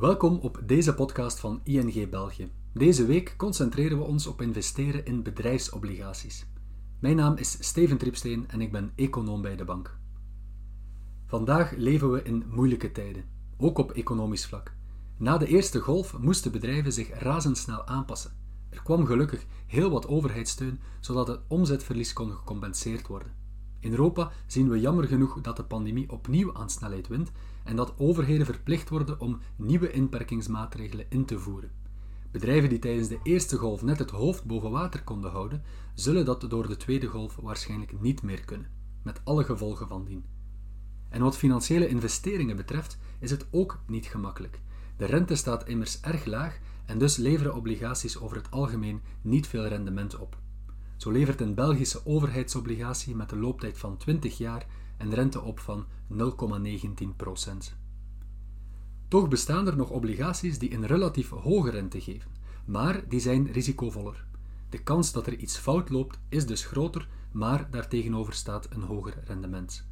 Welkom op deze podcast van ING België. Deze week concentreren we ons op investeren in bedrijfsobligaties. Mijn naam is Steven Tripsteen en ik ben econoom bij de bank. Vandaag leven we in moeilijke tijden, ook op economisch vlak. Na de eerste golf moesten bedrijven zich razendsnel aanpassen. Er kwam gelukkig heel wat overheidssteun, zodat het omzetverlies kon gecompenseerd worden. In Europa zien we jammer genoeg dat de pandemie opnieuw aan snelheid wint en dat overheden verplicht worden om nieuwe inperkingsmaatregelen in te voeren. Bedrijven die tijdens de eerste golf net het hoofd boven water konden houden, zullen dat door de tweede golf waarschijnlijk niet meer kunnen, met alle gevolgen van dien. En wat financiële investeringen betreft, is het ook niet gemakkelijk. De rente staat immers erg laag en dus leveren obligaties over het algemeen niet veel rendement op. Zo levert een Belgische overheidsobligatie met een looptijd van 20 jaar een rente op van 0,19%. Toch bestaan er nog obligaties die een relatief hoge rente geven, maar die zijn risicovoller. De kans dat er iets fout loopt is dus groter, maar daartegenover staat een hoger rendement.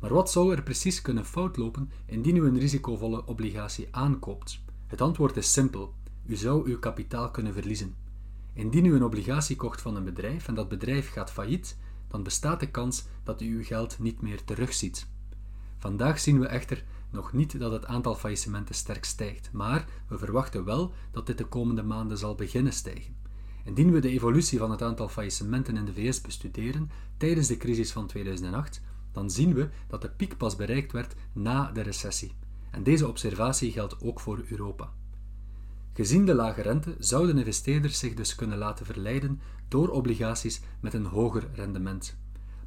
Maar wat zou er precies kunnen fout lopen indien u een risicovolle obligatie aankoopt? Het antwoord is simpel: u zou uw kapitaal kunnen verliezen. Indien u een obligatie kocht van een bedrijf en dat bedrijf gaat failliet, dan bestaat de kans dat u uw geld niet meer terugziet. Vandaag zien we echter nog niet dat het aantal faillissementen sterk stijgt, maar we verwachten wel dat dit de komende maanden zal beginnen stijgen. Indien we de evolutie van het aantal faillissementen in de VS bestuderen tijdens de crisis van 2008, dan zien we dat de piek pas bereikt werd na de recessie. En deze observatie geldt ook voor Europa. Gezien de lage rente zouden investeerders zich dus kunnen laten verleiden door obligaties met een hoger rendement.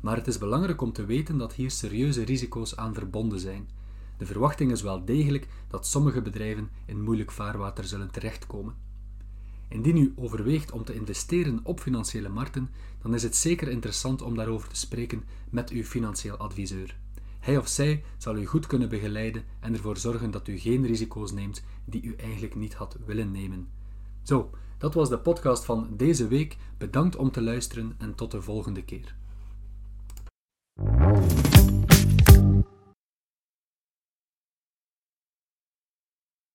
Maar het is belangrijk om te weten dat hier serieuze risico's aan verbonden zijn. De verwachting is wel degelijk dat sommige bedrijven in moeilijk vaarwater zullen terechtkomen. Indien u overweegt om te investeren op financiële markten, dan is het zeker interessant om daarover te spreken met uw financieel adviseur. Hij of zij zal u goed kunnen begeleiden en ervoor zorgen dat u geen risico's neemt die u eigenlijk niet had willen nemen. Zo, dat was de podcast van deze week. Bedankt om te luisteren en tot de volgende keer.